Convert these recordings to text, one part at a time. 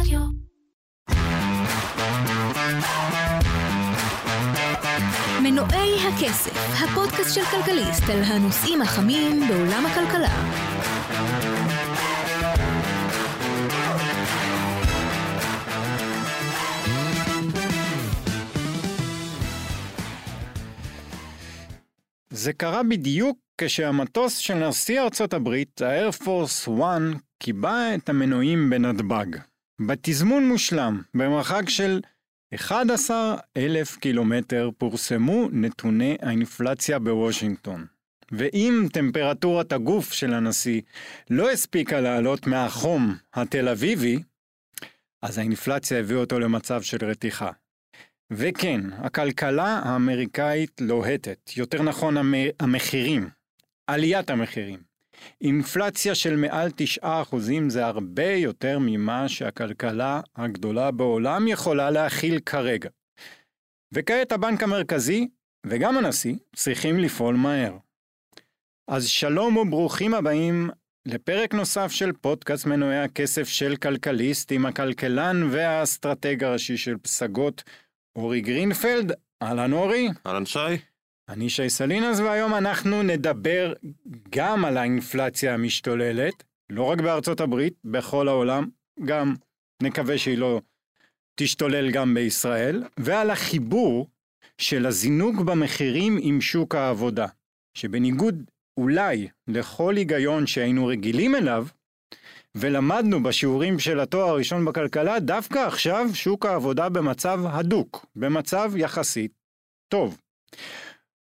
רדיו. מנועי הכסף, הפודקאסט של כלכליסט על הנושאים החמים בעולם הכלכלה. זה קרה בדיוק כשהמטוס של נשיא ארצות הברית, Force One, קיבע את המנועים בנתב"ג. בתזמון מושלם, במרחק של 11 אלף קילומטר פורסמו נתוני האינפלציה בוושינגטון. ואם טמפרטורת הגוף של הנשיא לא הספיקה לעלות מהחום התל אביבי, אז האינפלציה הביאה אותו למצב של רתיחה. וכן, הכלכלה האמריקאית לוהטת, יותר נכון המחירים, עליית המחירים. אינפלציה של מעל 9% זה הרבה יותר ממה שהכלכלה הגדולה בעולם יכולה להכיל כרגע. וכעת הבנק המרכזי, וגם הנשיא, צריכים לפעול מהר. אז שלום וברוכים הבאים לפרק נוסף של פודקאסט מנועי הכסף של כלכליסט עם הכלכלן והאסטרטג הראשי של פסגות, אורי גרינפלד. אהלן אורי. אהלן שי. אני שי סלינס והיום אנחנו נדבר גם על האינפלציה המשתוללת, לא רק בארצות הברית, בכל העולם, גם נקווה שהיא לא תשתולל גם בישראל, ועל החיבור של הזינוק במחירים עם שוק העבודה, שבניגוד אולי לכל היגיון שהיינו רגילים אליו, ולמדנו בשיעורים של התואר הראשון בכלכלה, דווקא עכשיו שוק העבודה במצב הדוק, במצב יחסית טוב.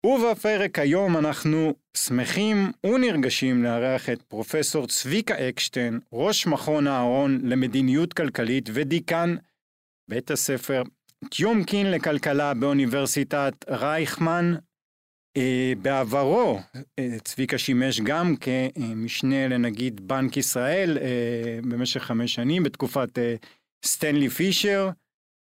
ובפרק היום אנחנו שמחים ונרגשים לארח את פרופסור צביקה אקשטיין, ראש מכון אהרון למדיניות כלכלית ודיקן בית הספר טיומקין לכלכלה באוניברסיטת רייכמן. אה, בעברו אה, צביקה שימש גם כמשנה לנגיד בנק ישראל אה, במשך חמש שנים בתקופת סטנלי פישר.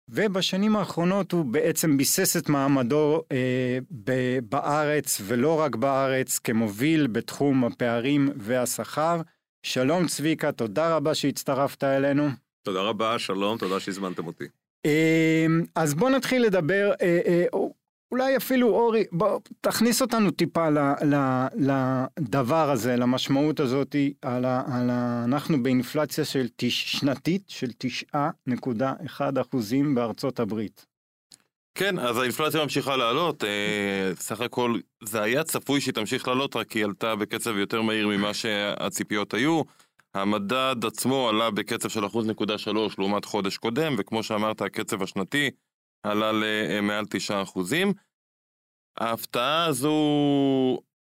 ובשנים האחרונות הוא בעצם ביסס את מעמדו אה, ב- בארץ, ולא רק בארץ, כמוביל בתחום הפערים והשכר. שלום צביקה, תודה רבה שהצטרפת אלינו. תודה רבה, שלום, תודה שהזמנתם אותי. אה, אז בוא נתחיל לדבר, אה, אה, אולי אפילו אורי, בוא תכניס אותנו טיפה ל, ל, לדבר הזה, למשמעות הזאת, על ה, על ה, אנחנו באינפלציה של תש, שנתית של 9.1 אחוזים בארצות הברית. כן, אז האינפלציה ממשיכה לעלות, אה, סך הכל זה היה צפוי שהיא תמשיך לעלות, רק היא עלתה בקצב יותר מהיר ממה שהציפיות היו. המדד עצמו עלה בקצב של 1.3 לעומת חודש קודם, וכמו שאמרת, הקצב השנתי עלה למעל 9 אחוזים. ההפתעה הזו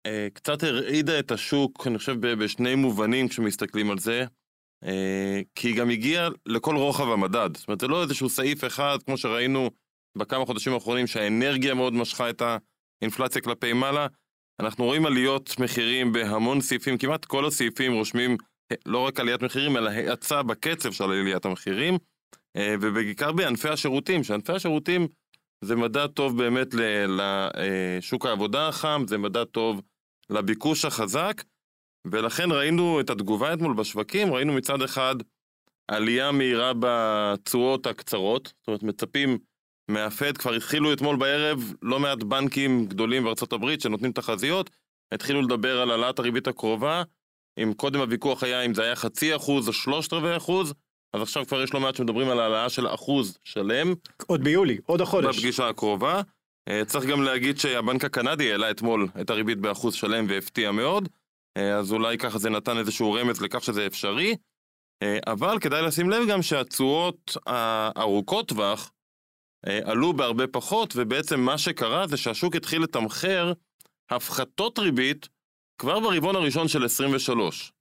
אה, קצת הרעידה את השוק, אני חושב, בשני מובנים כשמסתכלים על זה. אה, כי היא גם הגיעה לכל רוחב המדד. זאת אומרת, זה לא איזשהו סעיף אחד, כמו שראינו בכמה חודשים האחרונים, שהאנרגיה מאוד משכה את האינפלציה כלפי מעלה. אנחנו רואים עליות מחירים בהמון סעיפים, כמעט כל הסעיפים רושמים לא רק עליית מחירים, אלא האצה בקצב של עליית המחירים. אה, ובעיקר בענפי השירותים, שענפי השירותים זה מדד טוב באמת לשוק העבודה החם, זה מדד טוב לביקוש החזק, ולכן ראינו את התגובה אתמול בשווקים, ראינו מצד אחד עלייה מהירה בתשואות הקצרות, זאת אומרת מצפים מהפד, כבר התחילו אתמול בערב לא מעט בנקים גדולים בארצות הברית שנותנים תחזיות, התחילו לדבר על העלאת הריבית הקרובה, אם קודם הוויכוח היה אם זה היה חצי אחוז או שלושת רבעי אחוז, אז עכשיו כבר יש לא מעט שמדברים על העלאה של אחוז שלם. עוד ביולי, עוד החודש. בפגישה הקרובה. אה, צריך גם להגיד שהבנק הקנדי העלה אתמול את הריבית באחוז שלם והפתיע מאוד, אה, אז אולי ככה זה נתן איזשהו רמז לכך שזה אפשרי, אה, אבל כדאי לשים לב גם שהתשואות הארוכות טווח עלו בהרבה פחות, ובעצם מה שקרה זה שהשוק התחיל לתמחר הפחתות ריבית כבר ברבעון הראשון של 23.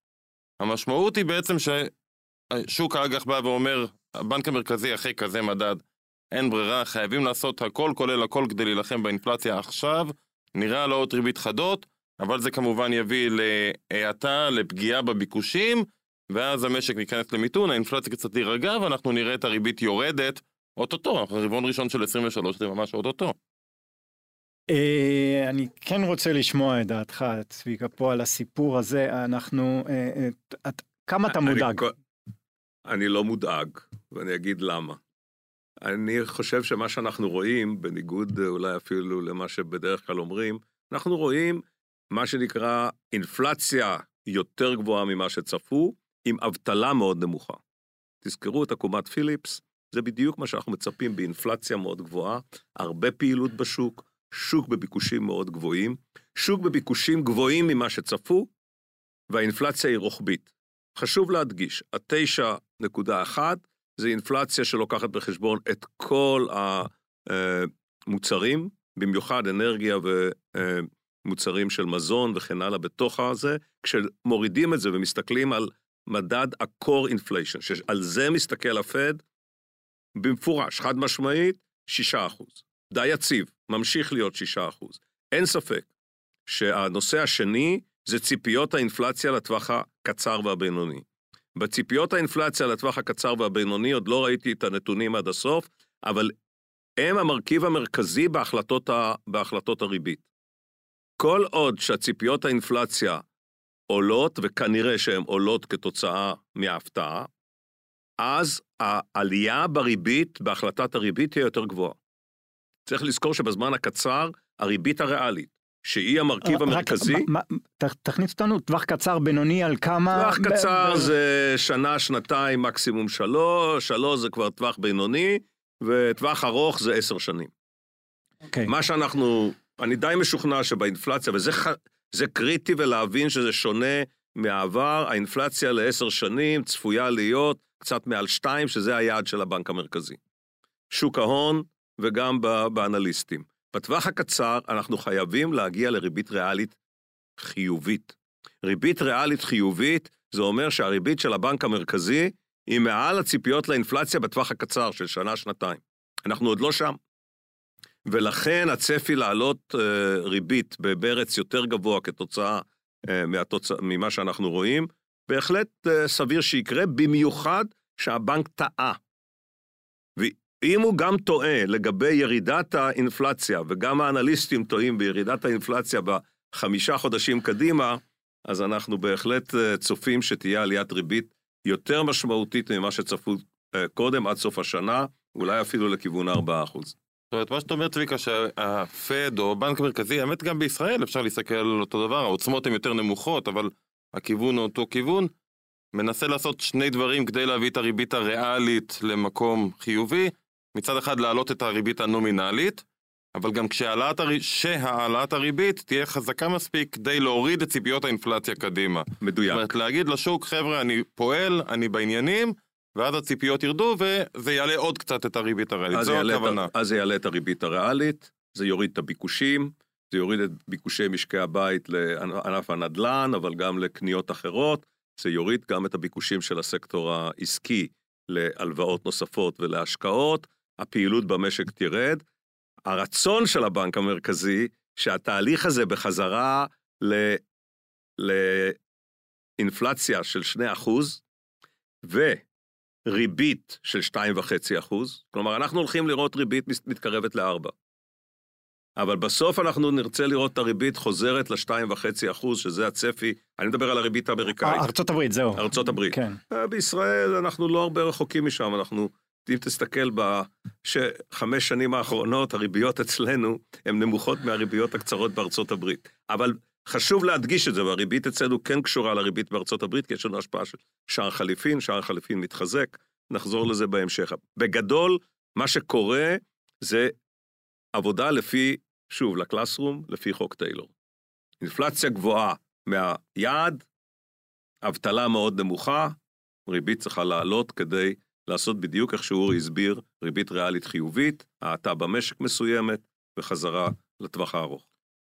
המשמעות היא בעצם ש... שוק האג"ח בא ואומר, הבנק המרכזי אחרי כזה מדד, אין ברירה, חייבים לעשות הכל כולל הכל כדי להילחם באינפלציה עכשיו, נראה העלאות ריבית חדות, אבל זה כמובן יביא להאטה, לפגיעה בביקושים, ואז המשק ייכנס למיתון, האינפלציה קצת תירגע, ואנחנו נראה את הריבית יורדת אוטוטו, אנחנו רבעון ראשון של 23, זה ממש אוטוטו. אה, אני כן רוצה לשמוע את דעתך, צביקה, פה על הסיפור הזה, אנחנו, אה, אה, כמה אתה מודאג? אני לא מודאג, ואני אגיד למה. אני חושב שמה שאנחנו רואים, בניגוד אולי אפילו למה שבדרך כלל אומרים, אנחנו רואים מה שנקרא אינפלציה יותר גבוהה ממה שצפו, עם אבטלה מאוד נמוכה. תזכרו את עקומת פיליפס, זה בדיוק מה שאנחנו מצפים באינפלציה מאוד גבוהה, הרבה פעילות בשוק, שוק בביקושים מאוד גבוהים, שוק בביקושים גבוהים ממה שצפו, והאינפלציה היא רוחבית. חשוב להדגיש, ה-9.1 זה אינפלציה שלוקחת בחשבון את כל המוצרים, במיוחד אנרגיה ומוצרים של מזון וכן הלאה בתוך הזה, כשמורידים את זה ומסתכלים על מדד ה-core inflation, שעל זה מסתכל הפד, במפורש, חד משמעית, 6%. די יציב, ממשיך להיות 6%. אין ספק שהנושא השני זה ציפיות האינפלציה לטווח הקצר והבינוני. בציפיות האינפלציה לטווח הקצר והבינוני, עוד לא ראיתי את הנתונים עד הסוף, אבל הם המרכיב המרכזי בהחלטות, ה, בהחלטות הריבית. כל עוד שהציפיות האינפלציה עולות, וכנראה שהן עולות כתוצאה מההפתעה, אז העלייה בריבית, בהחלטת הריבית, תהיה יותר גבוהה. צריך לזכור שבזמן הקצר, הריבית הריאלית, שהיא המרכיב המרכזי... רק, תכניס אותנו טווח קצר בינוני על כמה... טווח קצר ב... זה שנה, שנתיים, מקסימום שלוש, שלוש זה כבר טווח בינוני, וטווח ארוך זה עשר שנים. Okay. אוקיי. מה שאנחנו... אני די משוכנע שבאינפלציה, וזה קריטי ולהבין שזה שונה מהעבר, האינפלציה לעשר שנים צפויה להיות קצת מעל שתיים, שזה היעד של הבנק המרכזי. שוק ההון וגם באנליסטים. בטווח הקצר אנחנו חייבים להגיע לריבית ריאלית חיובית. ריבית ריאלית חיובית, זה אומר שהריבית של הבנק המרכזי היא מעל הציפיות לאינפלציה בטווח הקצר של שנה-שנתיים. אנחנו עוד לא שם. ולכן הצפי לעלות אה, ריבית בברץ יותר גבוה כתוצאה אה, מהתוצ... ממה שאנחנו רואים, בהחלט אה, סביר שיקרה, במיוחד שהבנק טעה. ואם הוא גם טועה לגבי ירידת האינפלציה, וגם האנליסטים טועים בירידת האינפלציה בחמישה חודשים קדימה, אז אנחנו בהחלט צופים שתהיה עליית ריבית יותר משמעותית ממה שצפו קודם עד סוף השנה, אולי אפילו לכיוון 4%. זאת אומרת, מה שאתה אומר, צביקה, שהפד או בנק מרכזי, האמת גם בישראל אפשר להסתכל על אותו דבר, העוצמות הן יותר נמוכות, אבל הכיוון הוא אותו כיוון. מנסה לעשות שני דברים כדי להביא את הריבית הריאלית למקום חיובי. מצד אחד להעלות את הריבית הנומינלית, אבל גם כשהעלאת הר... שהעלאת הריבית תהיה חזקה מספיק כדי להוריד את ציפיות האינפלציה קדימה. מדויק. זאת אומרת, להגיד לשוק, חבר'ה, אני פועל, אני בעניינים, ואז הציפיות ירדו, וזה יעלה עוד קצת את הריבית הריאלית, זו הכוונה. אז זה יעלה את הריבית הריאלית, זה יוריד את הביקושים, זה יוריד את ביקושי משקי הבית לענף הנדל"ן, אבל גם לקניות אחרות, זה יוריד גם את הביקושים של הסקטור העסקי להלוואות נוספות ולהשקעות, הפעילות במשק תרד. הרצון של הבנק המרכזי, שהתהליך הזה בחזרה ל... לאינפלציה של 2%, ו... ריבית של 2.5 אחוז, כלומר אנחנו הולכים לראות ריבית מתקרבת ל-4. אבל בסוף אנחנו נרצה לראות את הריבית חוזרת ל-2.5 אחוז, שזה הצפי, אני מדבר על הריבית האמריקאית. ארצות הברית, זהו. ארצות הברית. כן. אה, בישראל אנחנו לא הרבה רחוקים משם, אנחנו, אם תסתכל בחמש שנים האחרונות, הריביות אצלנו הן נמוכות מהריביות הקצרות בארצות הברית. אבל חשוב להדגיש את זה, והריבית אצלנו כן קשורה לריבית בארצות הברית, כי יש לנו השפעה של שער חליפין, שער חליפין מתחזק, נחזור לזה בהמשך. בגדול, מה שקורה זה עבודה לפי, שוב, לקלאסרום, לפי חוק טיילור. אינפלציה גבוהה מהיעד, אבטלה מאוד נמוכה, ריבית צריכה לעלות כדי לעשות בדיוק איך שאורי הסביר, ריבית ריאלית חיובית, האטה במשק מסוימת, וחזרה לטווח הארוך.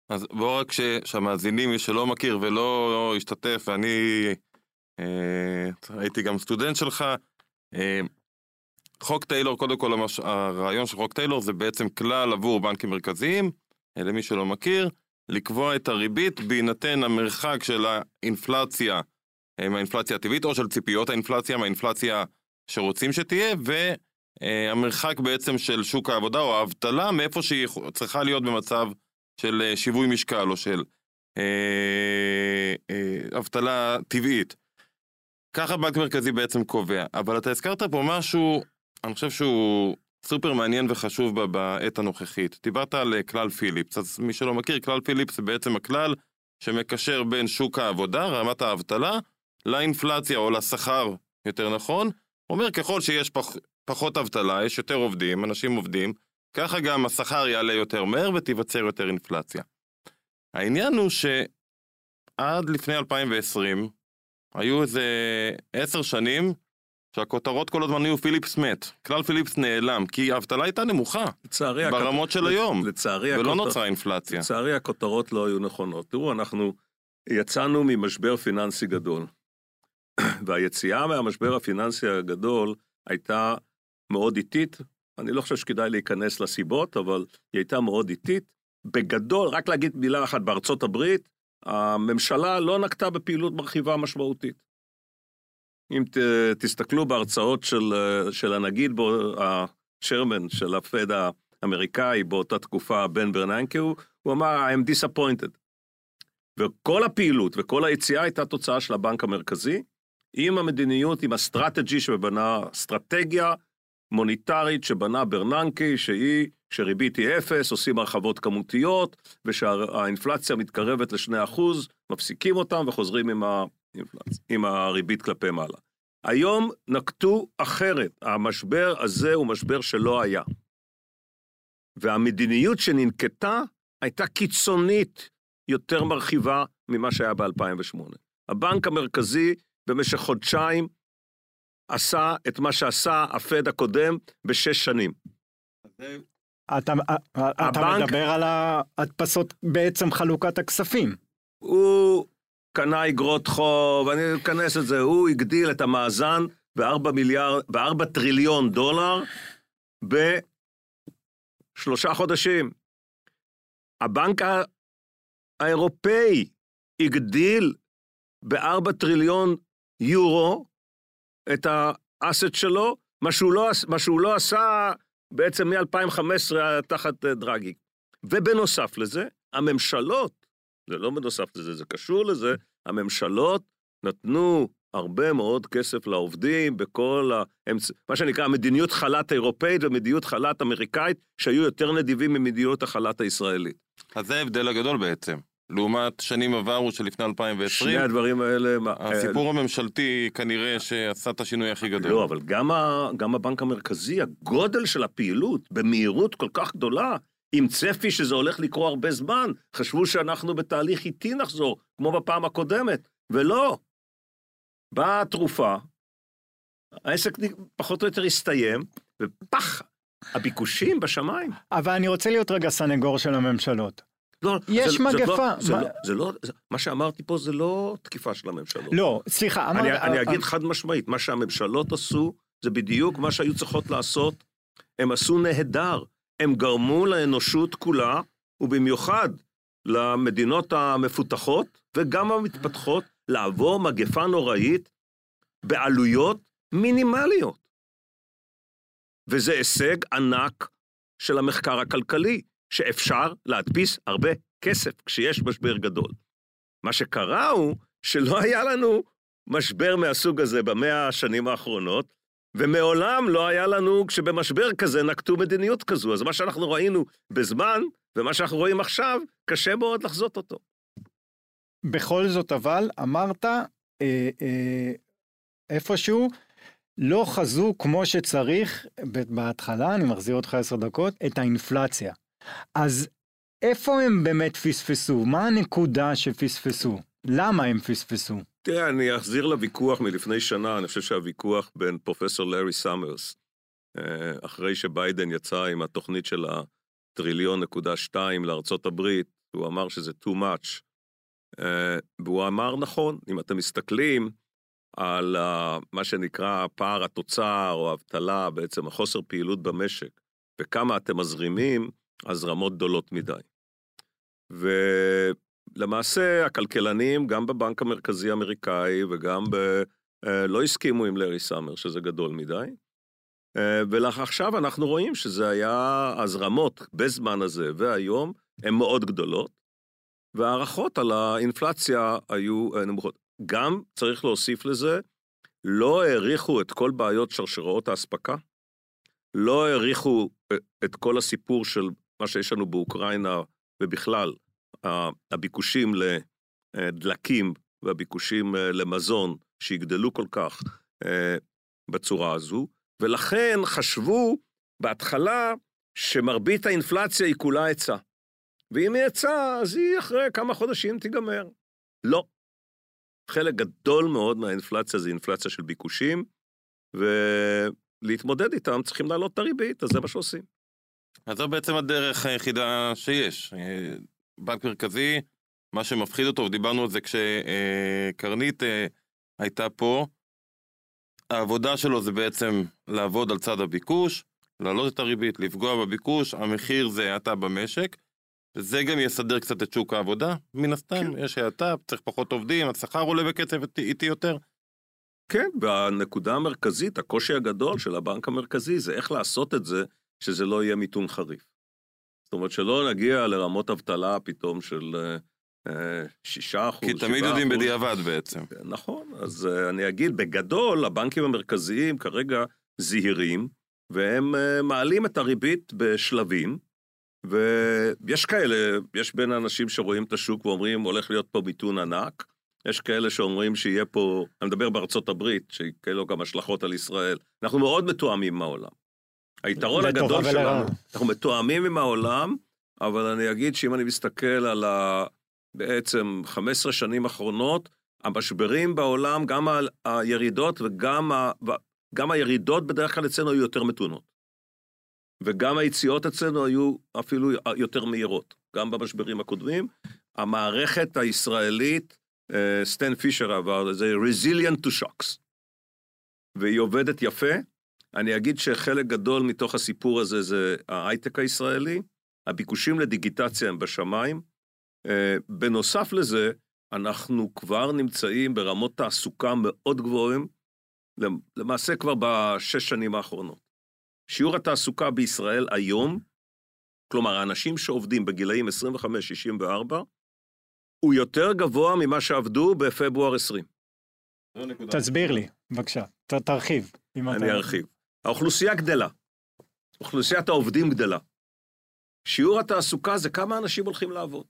אז בואו רק ש... שהמאזינים, מי שלא מכיר ולא השתתף, ואני אה, הייתי גם סטודנט שלך, אה, חוק טיילור, קודם כל המש... הרעיון של חוק טיילור זה בעצם כלל עבור בנקים מרכזיים, אה, למי שלא מכיר, לקבוע את הריבית בהינתן המרחק של האינפלציה אה, מהאינפלציה הטבעית, או של ציפיות האינפלציה מהאינפלציה שרוצים שתהיה, והמרחק בעצם של שוק העבודה או האבטלה מאיפה שהיא צריכה להיות במצב של אה, שיווי משקל או של אה, אה, אבטלה טבעית. ככה בנק מרכזי בעצם קובע. אבל אתה הזכרת פה משהו אני חושב שהוא סופר מעניין וחשוב בעת הנוכחית. דיברת על כלל פיליפס, אז מי שלא מכיר, כלל פיליפס זה בעצם הכלל שמקשר בין שוק העבודה, רמת האבטלה, לאינפלציה או לשכר, יותר נכון. אומר ככל שיש פח, פחות אבטלה, יש יותר עובדים, אנשים עובדים, ככה גם השכר יעלה יותר מהר ותיווצר יותר אינפלציה. העניין הוא שעד לפני 2020, היו איזה עשר שנים שהכותרות כל הזמן היו פיליפס מת. כלל פיליפס נעלם, כי האבטלה הייתה נמוכה. לצערי... ברמות הכות... של היום. לצערי... ולא הכותר... נוצרה אינפלציה. לצערי הכותרות לא היו נכונות. תראו, אנחנו יצאנו ממשבר פיננסי גדול. והיציאה מהמשבר הפיננסי הגדול הייתה מאוד איטית. אני לא חושב שכדאי להיכנס לסיבות, אבל היא הייתה מאוד איטית. בגדול, רק להגיד מילה אחת, בארצות הברית, הממשלה לא נקטה בפעילות מרחיבה משמעותית. אם ת, תסתכלו בהרצאות של, של הנגיד, השרמן של הפד האמריקאי באותה תקופה, בן ברננקה, הוא, הוא אמר, I'm disappointed. וכל הפעילות וכל היציאה הייתה תוצאה של הבנק המרכזי, עם המדיניות, עם ה strategy שבנה, אסטרטגיה מוניטרית שבנה ברננקי, שהיא, שריבית היא אפס, עושים הרחבות כמותיות, ושהאינפלציה מתקרבת ל-2%, מפסיקים אותם וחוזרים עם ה... אינפלציה, עם הריבית כלפי מעלה. היום נקטו אחרת, המשבר הזה הוא משבר שלא היה. והמדיניות שננקטה הייתה קיצונית יותר מרחיבה ממה שהיה ב-2008. הבנק המרכזי במשך חודשיים עשה את מה שעשה הפד הקודם בשש שנים. אתה, הבנק, אתה מדבר על ההדפסות בעצם חלוקת הכספים. הוא קנה אגרות חוב, אני אכנס את זה, הוא הגדיל את המאזן ב-4 מיליארד, ב-4 טריליון דולר בשלושה חודשים. הבנק האירופאי הגדיל ב-4 טריליון יורו את האסט שלו, מה שהוא לא, מה שהוא לא עשה בעצם מ-2015 תחת דרגי. ובנוסף לזה, הממשלות זה לא בנוסף לזה, זה קשור לזה, הממשלות נתנו הרבה מאוד כסף לעובדים בכל ה... מה שנקרא מדיניות חל"ת אירופאית ומדיניות חל"ת אמריקאית, שהיו יותר נדיבים ממדיניות החל"ת הישראלית. אז זה ההבדל הגדול בעצם. לעומת שנים עברו שלפני 2020. שני הדברים האלה... הסיפור הממשלתי כנראה שעשה את השינוי הכי גדול. לא, אבל גם, ה, גם הבנק המרכזי, הגודל של הפעילות במהירות כל כך גדולה, עם צפי שזה הולך לקרות הרבה זמן, חשבו שאנחנו בתהליך איטי נחזור, כמו בפעם הקודמת, ולא. באה התרופה, העסק פחות או יותר הסתיים, ופח, הביקושים בשמיים. אבל אני רוצה להיות רגע סנגור של הממשלות. לא, יש זה, מגפה. זה לא, זה, לא, זה לא, זה, מה שאמרתי פה זה לא תקיפה של הממשלות. לא, סליחה. אמר, אני, אני אה, אגיד אה, חד משמעית, מה שהממשלות עשו, זה בדיוק מה שהיו צריכות לעשות. הם עשו נהדר. הם גרמו לאנושות כולה, ובמיוחד למדינות המפותחות וגם המתפתחות, לעבור מגפה נוראית בעלויות מינימליות. וזה הישג ענק של המחקר הכלכלי, שאפשר להדפיס הרבה כסף כשיש משבר גדול. מה שקרה הוא שלא היה לנו משבר מהסוג הזה במאה השנים האחרונות, ומעולם לא היה לנו, כשבמשבר כזה נקטו מדיניות כזו. אז מה שאנחנו ראינו בזמן, ומה שאנחנו רואים עכשיו, קשה מאוד לחזות אותו. בכל זאת, אבל, אמרת אה, אה, איפשהו, לא חזו כמו שצריך, בהתחלה, אני מחזיר אותך עשר דקות, את האינפלציה. אז איפה הם באמת פספסו? מה הנקודה שפספסו? למה הם פספסו? תראה, אני אחזיר לוויכוח מלפני שנה, אני חושב שהוויכוח בין פרופסור לארי סאמרס, אה, אחרי שביידן יצא עם התוכנית של הטריליון נקודה שתיים לארצות הברית, הוא אמר שזה too much. אה, והוא אמר נכון, אם אתם מסתכלים על מה שנקרא פער התוצר או האבטלה, בעצם החוסר פעילות במשק, וכמה אתם מזרימים, הזרמות גדולות מדי. ו... למעשה הכלכלנים, גם בבנק המרכזי האמריקאי וגם ב... אה, לא הסכימו עם לארי סאמר, שזה גדול מדי. אה, ועכשיו אנחנו רואים שזה היה, הזרמות בזמן הזה והיום הן מאוד גדולות, והערכות על האינפלציה היו אה, נמוכות. גם, צריך להוסיף לזה, לא העריכו את כל בעיות שרשראות האספקה, לא העריכו את כל הסיפור של מה שיש לנו באוקראינה ובכלל, הביקושים לדלקים והביקושים למזון שיגדלו כל כך בצורה הזו, ולכן חשבו בהתחלה שמרבית האינפלציה היא כולה היצע. ואם היא היצע, אז היא אחרי כמה חודשים תיגמר. לא. חלק גדול מאוד מהאינפלציה זה אינפלציה של ביקושים, ולהתמודד איתם צריכים להעלות את הריבית, אז זה מה שעושים. אז זו בעצם הדרך היחידה שיש. בנק מרכזי, מה שמפחיד אותו, ודיברנו על זה כשקרנית אה, הייתה פה, העבודה שלו זה בעצם לעבוד על צד הביקוש, להעלות את הריבית, לפגוע בביקוש, המחיר זה האטה במשק. זה גם יסדר קצת את שוק העבודה, מן הסתם, כן. יש האטה, צריך פחות עובדים, השכר עולה בקצב איטי יותר. כן, והנקודה המרכזית, הקושי הגדול של הבנק המרכזי, זה איך לעשות את זה, שזה לא יהיה מיתון חריף. זאת אומרת, שלא נגיע לרמות אבטלה פתאום של אה, שישה אחוז, כי תמיד יודעים בדיעבד בעצם. נכון, אז אה, אני אגיד, בגדול, הבנקים המרכזיים כרגע זהירים, והם אה, מעלים את הריבית בשלבים, ויש כאלה, יש בין האנשים שרואים את השוק ואומרים, הולך להיות פה מיתון ענק, יש כאלה שאומרים שיהיה פה, אני מדבר בארצות הברית, שכאלה לו גם השלכות על ישראל. אנחנו מאוד מתואמים עם העולם. היתרון הגדול שלנו, אנחנו מתואמים עם העולם, אבל אני אגיד שאם אני מסתכל על ה... בעצם 15 שנים אחרונות, המשברים בעולם, גם הירידות וגם ה... גם הירידות בדרך כלל אצלנו היו יותר מתונות. וגם היציאות אצלנו היו אפילו יותר מהירות, גם במשברים הקודמים. המערכת הישראלית, אה, סטן פישר עבר, זה resilient to shocks. והיא עובדת יפה. אני אגיד שחלק גדול מתוך הסיפור הזה זה ההייטק הישראלי, הביקושים לדיגיטציה הם בשמיים. אה, בנוסף לזה, אנחנו כבר נמצאים ברמות תעסוקה מאוד גבוהים, למעשה כבר בשש שנים האחרונות. שיעור התעסוקה בישראל היום, כלומר האנשים שעובדים בגילאים 25-64, הוא יותר גבוה ממה שעבדו בפברואר 20. תסביר לי, בבקשה, תרחיב. אני אתה... ארחיב. האוכלוסייה גדלה, אוכלוסיית העובדים גדלה. שיעור התעסוקה זה כמה אנשים הולכים לעבוד.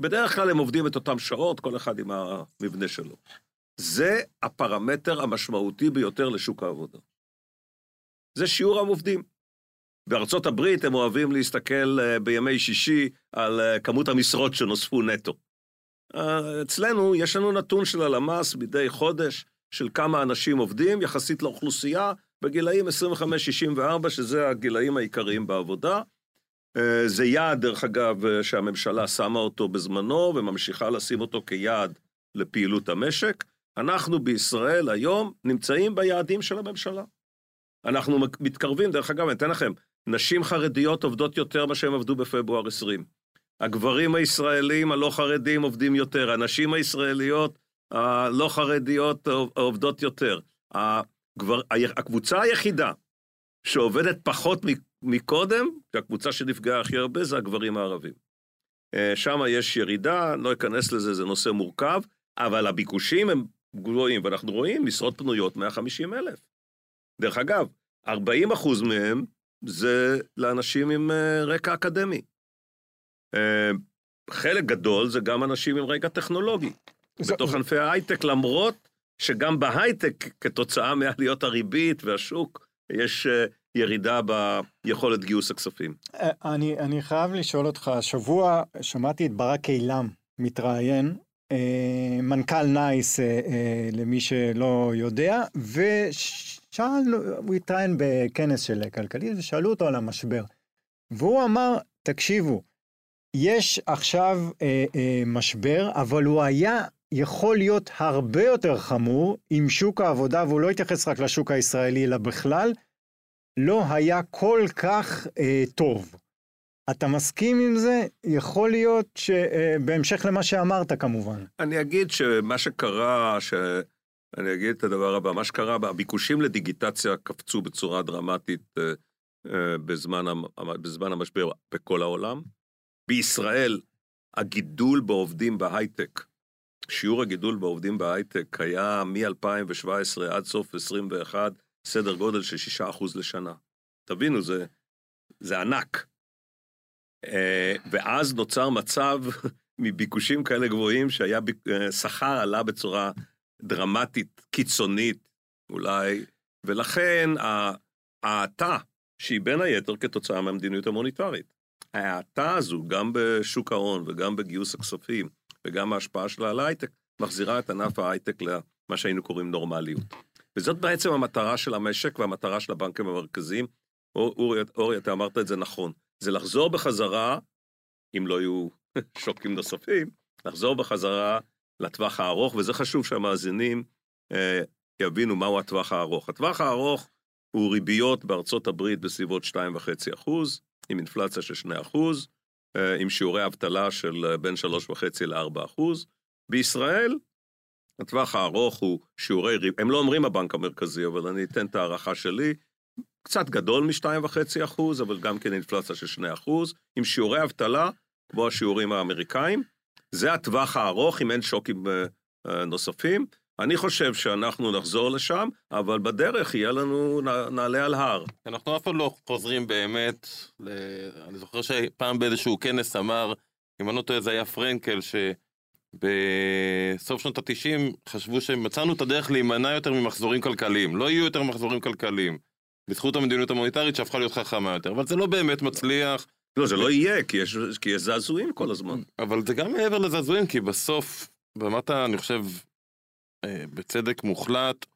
בדרך כלל הם עובדים את אותם שעות, כל אחד עם המבנה שלו. זה הפרמטר המשמעותי ביותר לשוק העבודה. זה שיעור העובדים. בארצות הברית הם אוהבים להסתכל אה, בימי שישי על אה, כמות המשרות שנוספו נטו. אה, אצלנו יש לנו נתון של הלמ"ס מדי חודש של כמה אנשים עובדים יחסית לאוכלוסייה בגילאים 25-64, שזה הגילאים העיקריים בעבודה. זה יעד, דרך אגב, שהממשלה שמה אותו בזמנו וממשיכה לשים אותו כיעד לפעילות המשק. אנחנו בישראל היום נמצאים ביעדים של הממשלה. אנחנו מתקרבים, דרך אגב, אני אתן לכם, נשים חרדיות עובדות יותר ממה שהם עבדו בפברואר 20. הגברים הישראלים הלא חרדים עובדים יותר, הנשים הישראליות הלא חרדיות עובדות יותר. הגבר, הקבוצה היחידה שעובדת פחות מקודם, הקבוצה שנפגעה הכי הרבה זה הגברים הערבים. אה, שם יש ירידה, לא אכנס לזה, זה נושא מורכב, אבל הביקושים הם גבוהים, ואנחנו רואים משרות פנויות 150 אלף. דרך אגב, 40 אחוז מהם זה לאנשים עם אה, רקע אקדמי. אה, חלק גדול זה גם אנשים עם רקע טכנולוגי, זה... בתוך ענפי ההייטק, למרות שגם בהייטק, כתוצאה מעליות הריבית והשוק, יש אה, ירידה ביכולת גיוס הכספים. אני, אני חייב לשאול אותך, השבוע שמעתי את ברק אילם מתראיין אה, מנכ"ל נייס, אה, אה, למי שלא יודע, ושאל, הוא התראיין בכנס של כלכלית, ושאלו אותו על המשבר. והוא אמר, תקשיבו, יש עכשיו אה, אה, משבר, אבל הוא היה יכול להיות הרבה יותר חמור אם שוק העבודה, והוא לא התייחס רק לשוק הישראלי, אלא בכלל, לא היה כל כך אה, טוב. אתה מסכים עם זה? יכול להיות שבהמשך למה שאמרת כמובן. אני אגיד שמה שקרה, ש... אני אגיד את הדבר הבא, מה שקרה, הביקושים לדיגיטציה קפצו בצורה דרמטית אה, אה, בזמן, בזמן המשבר בכל העולם. בישראל הגידול בעובדים בהייטק, שיעור הגידול בעובדים בהייטק היה מ-2017 עד סוף 21 סדר גודל של 6% לשנה. תבינו, זה, זה ענק. אה, ואז נוצר מצב מביקושים כאלה גבוהים שהיה, אה, שכר עלה בצורה דרמטית, קיצונית, אולי, ולכן ההאטה, שהיא בין היתר כתוצאה מהמדיניות המוניטרית. ההאטה הזו, גם בשוק ההון וגם בגיוס הכספים וגם ההשפעה שלה על ההייטק, מחזירה את ענף ההייטק למה שהיינו קוראים נורמליות. וזאת בעצם המטרה של המשק והמטרה של הבנקים המרכזיים. אורי, אורי, אתה אמרת את זה נכון. זה לחזור בחזרה, אם לא יהיו שוקים נוספים, לחזור בחזרה לטווח הארוך, וזה חשוב שהמאזינים אה, יבינו מהו הטווח הארוך. הטווח הארוך הוא ריביות בארצות הברית בסביבות 2.5 אחוז, עם אינפלציה של 2 אחוז, עם שיעורי אבטלה של אה, בין 3.5 ל-4 אחוז. בישראל, הטווח הארוך הוא שיעורי ריביות, הם לא אומרים הבנק המרכזי, אבל אני אתן את ההערכה שלי, קצת גדול מ-2.5 אחוז, אבל גם כן אינפלציה של 2 אחוז, עם שיעורי אבטלה, כמו השיעורים האמריקאים. זה הטווח הארוך, אם אין שוקים אה, נוספים. אני חושב שאנחנו נחזור לשם, אבל בדרך יהיה לנו, נעלה על הר. אנחנו אף פעם לא חוזרים באמת, ל... אני זוכר שפעם באיזשהו כנס אמר, אם אני לא טועה זה היה פרנקל, שבסוף שנות התשעים חשבו שמצאנו את הדרך להימנע יותר ממחזורים כלכליים, לא יהיו יותר מחזורים כלכליים. בזכות המדיניות המוניטרית שהפכה להיות חכמה יותר, אבל זה לא באמת מצליח. לא, זה לא יהיה, כי יש, כי יש זעזועים כל הזמן. אבל זה גם מעבר לזעזועים, כי בסוף, ברמת, אני חושב, בצדק מוחלט,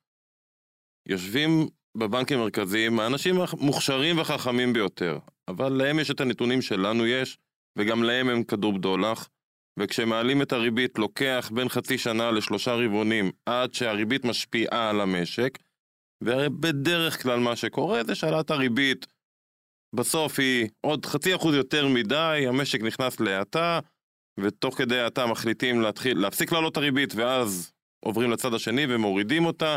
יושבים בבנקים המרכזיים האנשים המוכשרים והחכמים ביותר, אבל להם יש את הנתונים שלנו יש, וגם להם הם כדור בדולח, וכשמעלים את הריבית לוקח בין חצי שנה לשלושה רבעונים עד שהריבית משפיעה על המשק, ובדרך כלל מה שקורה זה שהעלאת הריבית בסוף היא עוד חצי אחוז יותר מדי, המשק נכנס להאטה, ותוך כדי האטה מחליטים להתחיל, להפסיק לעלות את הריבית ואז עוברים לצד השני ומורידים אותה.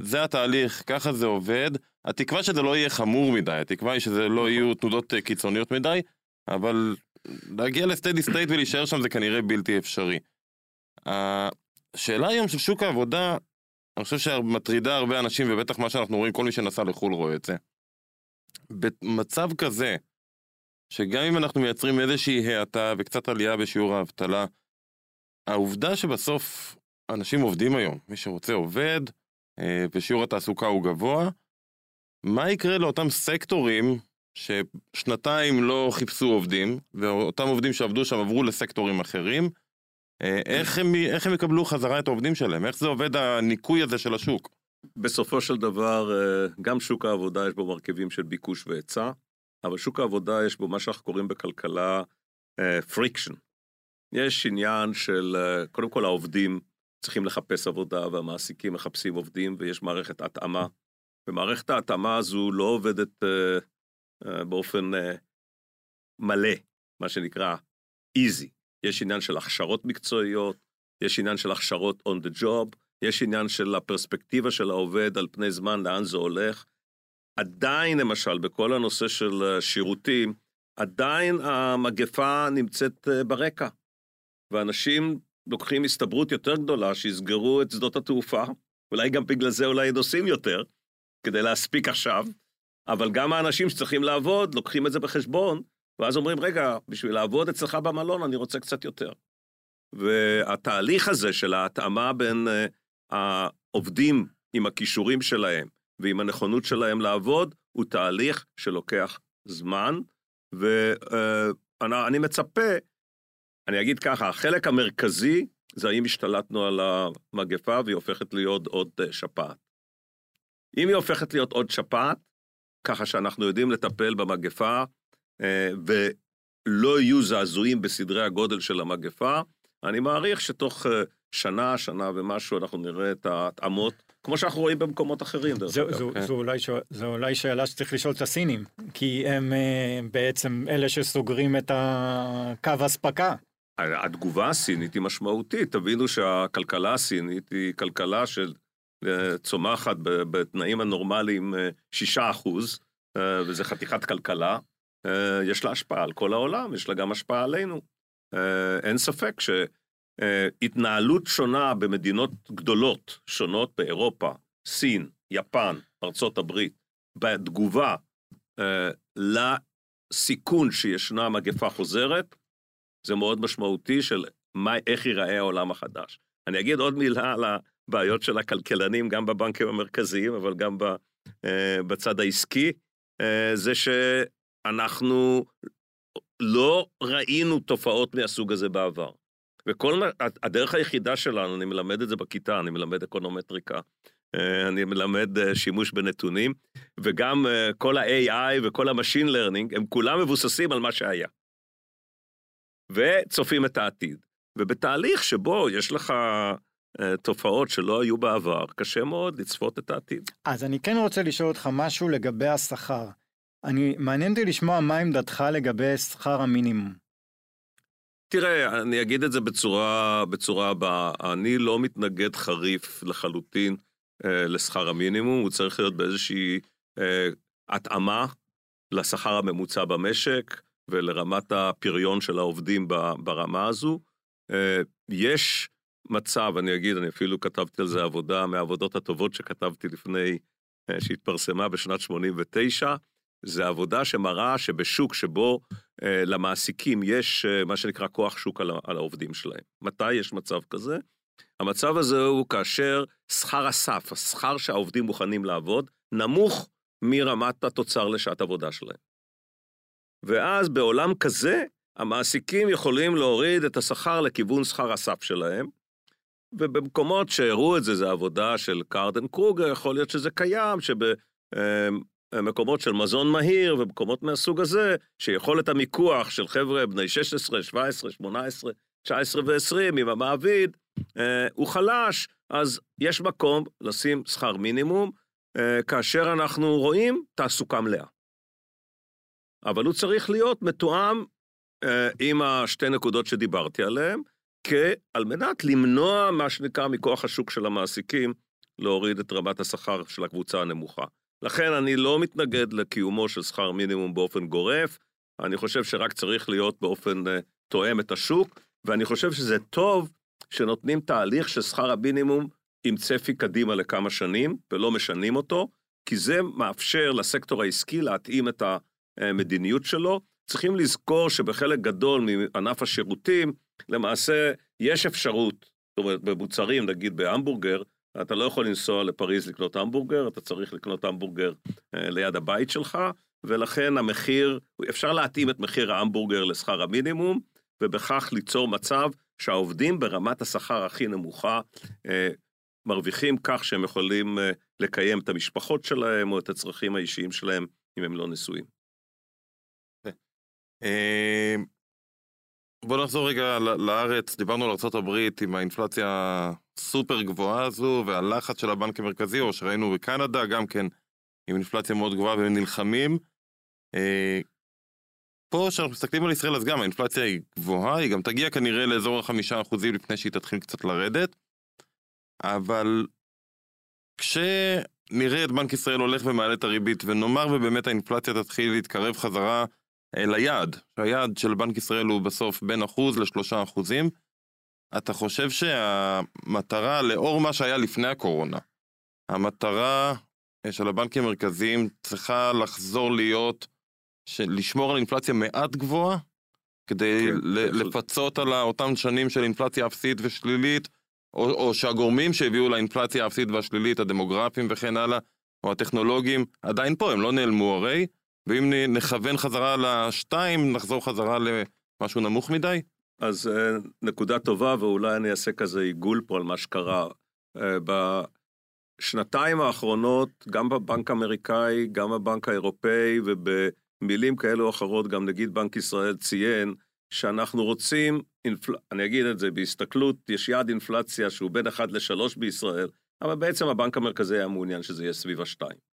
זה התהליך, ככה זה עובד. התקווה שזה לא יהיה חמור מדי, התקווה היא שזה לא יהיו תנודות אה, קיצוניות מדי, אבל להגיע לסטדי סטייט ולהישאר שם זה כנראה בלתי אפשרי. השאלה היום של שוק העבודה, אני חושב שמטרידה הרבה אנשים, ובטח מה שאנחנו רואים, כל מי שנסע לחו"ל רואה את זה. במצב כזה, שגם אם אנחנו מייצרים איזושהי האטה וקצת עלייה בשיעור האבטלה, העובדה שבסוף אנשים עובדים היום, מי שרוצה עובד, אה, ושיעור התעסוקה הוא גבוה. מה יקרה לאותם סקטורים ששנתיים לא חיפשו עובדים, ואותם עובדים שעבדו שם עברו לסקטורים אחרים? אה, איך הם, איך הם יקבלו חזרה את העובדים שלהם? איך זה עובד הניקוי הזה של השוק? בסופו של דבר, אה, גם שוק העבודה יש בו מרכיבים של ביקוש והיצע, אבל שוק העבודה יש בו מה שאנחנו קוראים בכלכלה friction. יש עניין של, קודם כל העובדים צריכים לחפש עבודה והמעסיקים מחפשים עובדים ויש מערכת התאמה. ומערכת ההתאמה הזו לא עובדת אה, אה, באופן אה, מלא, מה שנקרא easy. יש עניין של הכשרות מקצועיות, יש עניין של הכשרות on the job, יש עניין של הפרספקטיבה של העובד על פני זמן, לאן זה הולך. עדיין, למשל, בכל הנושא של שירותים, עדיין המגפה נמצאת ברקע. ואנשים לוקחים הסתברות יותר גדולה שיסגרו את שדות התעופה, אולי גם בגלל זה אולי נוסעים יותר, כדי להספיק עכשיו, אבל גם האנשים שצריכים לעבוד לוקחים את זה בחשבון, ואז אומרים, רגע, בשביל לעבוד אצלך במלון אני רוצה קצת יותר. והתהליך הזה של ההתאמה בין uh, העובדים עם הכישורים שלהם ועם הנכונות שלהם לעבוד, הוא תהליך שלוקח זמן, ואני uh, מצפה אני אגיד ככה, החלק המרכזי זה האם השתלטנו על המגפה והיא הופכת להיות עוד אה, שפעת. אם היא הופכת להיות עוד שפעת, ככה שאנחנו יודעים לטפל במגפה אה, ולא יהיו זעזועים בסדרי הגודל של המגפה, אני מעריך שתוך אה, שנה, שנה ומשהו אנחנו נראה את ההתאמות, כמו שאנחנו רואים במקומות אחרים. זו, זו, זו, כן. זו, אולי, זו אולי שאלה שצריך לשאול את הסינים, כי הם בעצם אלה שסוגרים את הקו אספקה. התגובה הסינית היא משמעותית, תבינו שהכלכלה הסינית היא כלכלה של אה, בתנאים הנורמליים 6 אה, אחוז, אה, וזה חתיכת כלכלה, יש לה השפעה על כל העולם, יש לה גם השפעה עלינו. אין ספק שהתנהלות שונה במדינות גדולות, שונות באירופה, סין, יפן, ארצות הברית, בתגובה לסיכון שישנה מגפה חוזרת, זה מאוד משמעותי של מה, איך ייראה העולם החדש. אני אגיד עוד מילה על הבעיות של הכלכלנים, גם בבנקים המרכזיים, אבל גם אה, בצד העסקי, אה, זה שאנחנו לא ראינו תופעות מהסוג הזה בעבר. וכל מה, הדרך היחידה שלנו, אני מלמד את זה בכיתה, אני מלמד אקונומטריקה, אה, אני מלמד שימוש בנתונים, וגם כל ה-AI וכל ה-Machine Learning, הם כולם מבוססים על מה שהיה. וצופים את העתיד. ובתהליך שבו יש לך אה, תופעות שלא היו בעבר, קשה מאוד לצפות את העתיד. אז אני כן רוצה לשאול אותך משהו לגבי השכר. אני, מעניין אותי לשמוע מה עמדתך לגבי שכר המינימום. תראה, אני אגיד את זה בצורה, בצורה הבאה, אני לא מתנגד חריף לחלוטין אה, לשכר המינימום, הוא צריך להיות באיזושהי אה, התאמה לשכר הממוצע במשק ולרמת הפריון של העובדים ברמה הזו. אה, יש מצב, אני אגיד, אני אפילו כתבתי על זה עבודה מהעבודות הטובות שכתבתי לפני, אה, שהתפרסמה בשנת 89, זה עבודה שמראה שבשוק שבו אה, למעסיקים יש מה שנקרא כוח שוק על, העובדים שלהם. מתי יש מצב כזה? המצב הזה הוא כאשר שכר הסף, השכר שהעובדים מוכנים לעבוד, נמוך מרמת התוצר לשעת עבודה שלהם. ואז בעולם כזה, המעסיקים יכולים להוריד את השכר לכיוון שכר הסף שלהם, ובמקומות שהראו את זה, זה עבודה של קרדן קרוגר, יכול להיות שזה קיים, שבמקומות של מזון מהיר ובמקומות מהסוג הזה, שיכולת המיקוח של חבר'ה בני 16, 17, 18, 19 ו-20 עם המעביד, אה, הוא חלש, אז יש מקום לשים שכר מינימום, אה, כאשר אנחנו רואים תעסוקה מלאה. אבל הוא צריך להיות מתואם אה, עם השתי נקודות שדיברתי עליהן, על מנת למנוע מה שנקרא מכוח השוק של המעסיקים, להוריד את רמת השכר של הקבוצה הנמוכה. לכן אני לא מתנגד לקיומו של שכר מינימום באופן גורף, אני חושב שרק צריך להיות באופן uh, תואם את השוק, ואני חושב שזה טוב שנותנים תהליך של שכר המינימום עם צפי קדימה לכמה שנים, ולא משנים אותו, כי זה מאפשר לסקטור העסקי להתאים את המדיניות שלו, צריכים לזכור שבחלק גדול מענף השירותים, למעשה יש אפשרות, זאת אומרת, במוצרים, נגיד בהמבורגר, אתה לא יכול לנסוע לפריז לקנות המבורגר, אתה צריך לקנות המבורגר אה, ליד הבית שלך, ולכן המחיר, אפשר להתאים את מחיר ההמבורגר לשכר המינימום, ובכך ליצור מצב שהעובדים ברמת השכר הכי נמוכה אה, מרוויחים כך שהם יכולים אה, לקיים את המשפחות שלהם או את הצרכים האישיים שלהם אם הם לא נשואים. אמ, בוא נחזור רגע לארץ, דיברנו על ארה"ב עם האינפלציה הסופר גבוהה הזו והלחץ של הבנק המרכזי, או שראינו בקנדה גם כן עם אינפלציה מאוד גבוהה והם נלחמים. אה, פה כשאנחנו מסתכלים על ישראל אז גם האינפלציה היא גבוהה, היא גם תגיע כנראה לאזור החמישה אחוזים לפני שהיא תתחיל קצת לרדת, אבל כשנראה את בנק ישראל הולך ומעלה את הריבית ונאמר ובאמת האינפלציה תתחיל להתקרב חזרה ליעד, שהיעד של בנק ישראל הוא בסוף בין אחוז לשלושה אחוזים. אתה חושב שהמטרה, לאור מה שהיה לפני הקורונה, המטרה אה, של הבנקים המרכזיים צריכה לחזור להיות, לשמור על אינפלציה מעט גבוהה, כדי כן, לפצות על אותן שנים של אינפלציה אפסית ושלילית, או, או שהגורמים שהביאו לאינפלציה האפסית והשלילית, הדמוגרפיים וכן הלאה, או הטכנולוגיים, עדיין פה, הם לא נעלמו הרי, ואם נכוון חזרה לשתיים, נחזור חזרה למשהו נמוך מדי? אז אה, נקודה טובה, ואולי אני אעשה כזה עיגול פה על מה שקרה. אה, בשנתיים האחרונות, גם בבנק האמריקאי, גם בבנק האירופאי, ובמילים כאלו או אחרות, גם נגיד בנק ישראל ציין, שאנחנו רוצים, אינפל... אני אגיד את זה, בהסתכלות, יש יעד אינפלציה שהוא בין 1 ל-3 בישראל, אבל בעצם הבנק המרכזי היה מעוניין שזה יהיה סביב השתיים.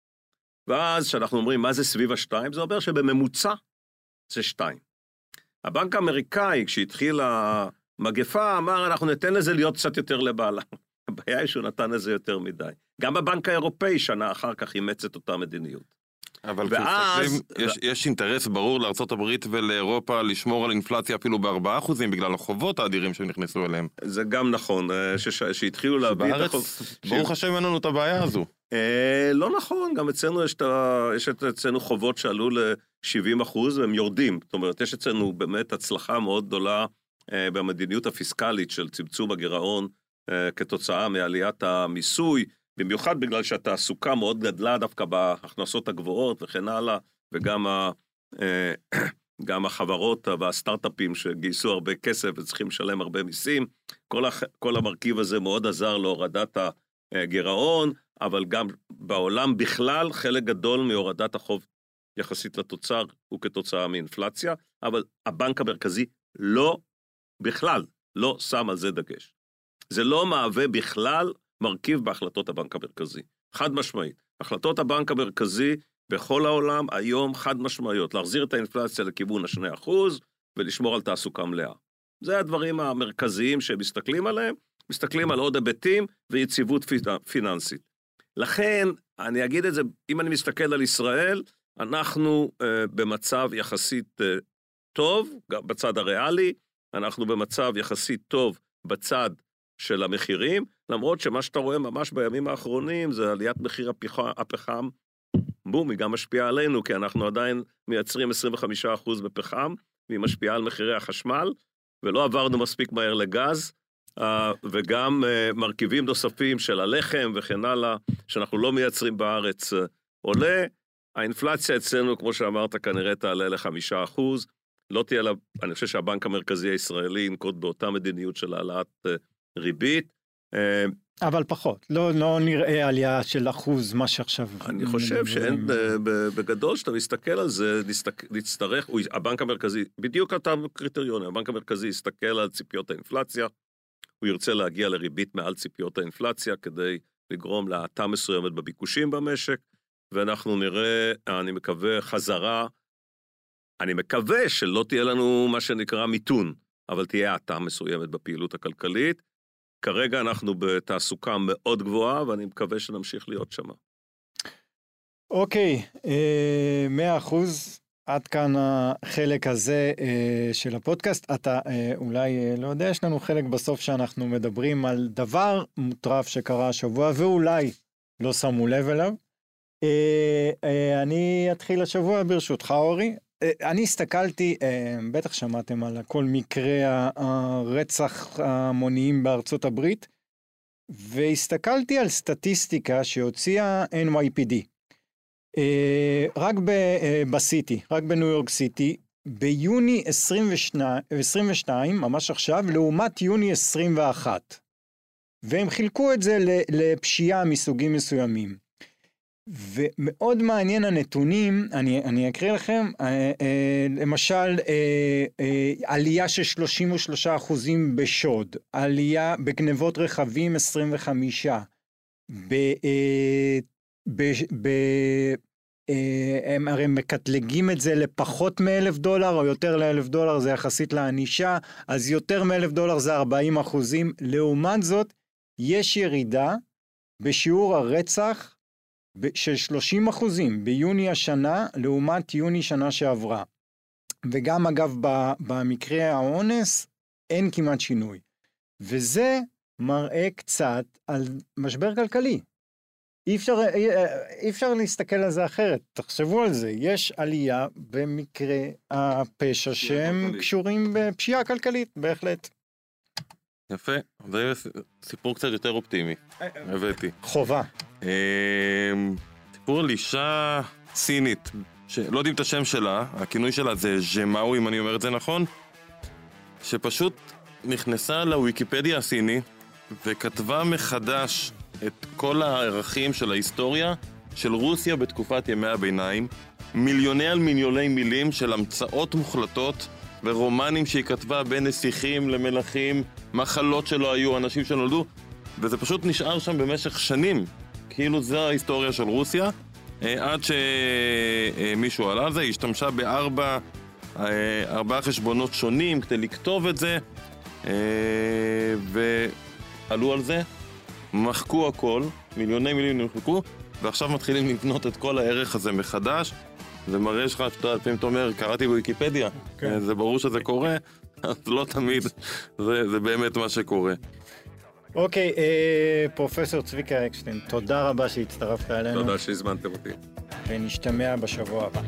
ואז כשאנחנו אומרים מה זה סביב השתיים, זה אומר שבממוצע זה שתיים. הבנק האמריקאי, כשהתחיל המגפה, אמר, אנחנו ניתן לזה להיות קצת יותר לבעלה. הבעיה היא שהוא נתן לזה יותר מדי. גם הבנק האירופאי שנה אחר כך אימץ את אותה מדיניות. אבל ואז... יש, יש אינטרס ברור לארה"ב ולאירופה לשמור על אינפלציה אפילו בארבעה אחוזים בגלל החובות האדירים שהם נכנסו אליהם. זה גם נכון, אה, שהתחילו להביא את החוב... בארץ, ברוך השם אין לנו את הבעיה הזו. אה, לא נכון, גם אצלנו יש, ה... יש אצלנו חובות שעלו ל-70 אחוז והם יורדים. זאת אומרת, יש אצלנו באמת הצלחה מאוד גדולה אה, במדיניות הפיסקלית של צמצום הגירעון אה, כתוצאה מעליית המיסוי, במיוחד בגלל שהתעסוקה מאוד גדלה דווקא בהכנסות הגבוהות וכן הלאה, וגם ה... אה, גם החברות והסטארט-אפים שגייסו הרבה כסף וצריכים לשלם הרבה מיסים, כל, הח... כל המרכיב הזה מאוד עזר להורדת הגירעון, אבל גם בעולם בכלל, חלק גדול מהורדת החוב יחסית לתוצר הוא כתוצאה מאינפלציה, אבל הבנק המרכזי לא, בכלל, לא שם על זה דגש. זה לא מהווה בכלל מרכיב בהחלטות הבנק המרכזי. חד משמעית. החלטות הבנק המרכזי בכל העולם היום חד משמעיות, להחזיר את האינפלציה לכיוון ה-2% ולשמור על תעסוקה מלאה. זה הדברים המרכזיים שמסתכלים עליהם, מסתכלים על עוד היבטים ויציבות פיננסית. לכן, אני אגיד את זה, אם אני מסתכל על ישראל, אנחנו uh, במצב יחסית uh, טוב, גם בצד הריאלי, אנחנו במצב יחסית טוב בצד של המחירים, למרות שמה שאתה רואה ממש בימים האחרונים זה עליית מחיר הפחם, בום, היא גם משפיעה עלינו, כי אנחנו עדיין מייצרים 25% בפחם, והיא משפיעה על מחירי החשמל, ולא עברנו מספיק מהר לגז, וגם uh, מרכיבים נוספים של הלחם וכן הלאה, שאנחנו לא מייצרים בארץ, uh, עולה. האינפלציה אצלנו, כמו שאמרת, כנראה תעלה לחמישה אחוז. לא תהיה לה, אני חושב שהבנק המרכזי הישראלי ינקוט באותה מדיניות של העלאת ריבית. אבל פחות, לא, לא נראה עלייה של אחוז, מה שעכשיו... אני חושב שאין, בגדול, כשאתה מסתכל על זה, נצטרך, הבנק המרכזי, בדיוק אותם קריטריונים, הבנק המרכזי יסתכל על ציפיות האינפלציה, הוא ירצה להגיע לריבית מעל ציפיות האינפלציה כדי לגרום להאטה מסוימת בביקושים במשק, ואנחנו נראה, אני מקווה, חזרה, אני מקווה שלא תהיה לנו מה שנקרא מיתון, אבל תהיה האטה מסוימת בפעילות הכלכלית. כרגע אנחנו בתעסוקה מאוד גבוהה, ואני מקווה שנמשיך להיות שם. אוקיי, אה, מאה אחוז. עד כאן החלק הזה אה, של הפודקאסט. אתה אה, אולי אה, לא יודע, יש לנו חלק בסוף שאנחנו מדברים על דבר מוטרף שקרה השבוע, ואולי לא שמו לב אליו. אה, אה, אני אתחיל השבוע ברשותך, אורי. אה, אני הסתכלתי, אה, בטח שמעתם על כל מקרי הרצח המוניים בארצות הברית, והסתכלתי על סטטיסטיקה שהוציאה NYPD. אה, רק אה, בסיטי, רק בניו יורק סיטי, ביוני 22, 22, ממש עכשיו, לעומת יוני 21. והם חילקו את זה לפשיעה מסוגים מסוימים. ומאוד מעניין הנתונים, אני, אני אקריא לכם, אה, למשל עלייה של 33 אחוזים בשוד, עלייה בגנבות רכבים 25, ב, ב, ב, אה, הם הרי מקטלגים את זה לפחות מאלף דולר או יותר לאלף דולר זה יחסית לענישה, אז יותר מאלף דולר זה 40 אחוזים. לעומת זאת, יש ירידה בשיעור הרצח של 30 אחוזים ביוני השנה לעומת יוני שנה שעברה. וגם אגב במקרה האונס אין כמעט שינוי. וזה מראה קצת על משבר כלכלי. אי אפשר, אי, אי אפשר להסתכל על זה אחרת, תחשבו על זה, יש עלייה במקרה הפשע שהם קשורים בפשיעה כלכלית, בהחלט. יפה, זה סיפור קצת יותר אופטימי, הבאתי. חובה. אמ, סיפור על אישה סינית, שלא יודעים את השם שלה, הכינוי שלה זה ז'מאו, אם אני אומר את זה נכון, שפשוט נכנסה לוויקיפדיה הסיני וכתבה מחדש את כל הערכים של ההיסטוריה של רוסיה בתקופת ימי הביניים, מיליוני על מיליוני מילים של המצאות מוחלטות ורומנים שהיא כתבה בין נסיכים למלכים, מחלות שלא היו, אנשים שנולדו, וזה פשוט נשאר שם במשך שנים, כאילו זו ההיסטוריה של רוסיה, אה, עד שמישהו עלה על זה, היא השתמשה בארבע אה, ארבעה חשבונות שונים כדי לכתוב את זה, אה, ועלו על זה, מחקו הכל, מיליוני מילים נמחקו, ועכשיו מתחילים לבנות את כל הערך הזה מחדש. זה מראה לך שאתה לפעמים אתה אומר, קראתי בוויקיפדיה, כן. אה, זה ברור שזה קורה, אז לא תמיד, זה, זה באמת מה שקורה. אוקיי, אה, פרופסור צביקה אקשטיין, תודה רבה שהצטרפת אלינו. תודה שהזמנתם אותי. ונשתמע בשבוע הבא.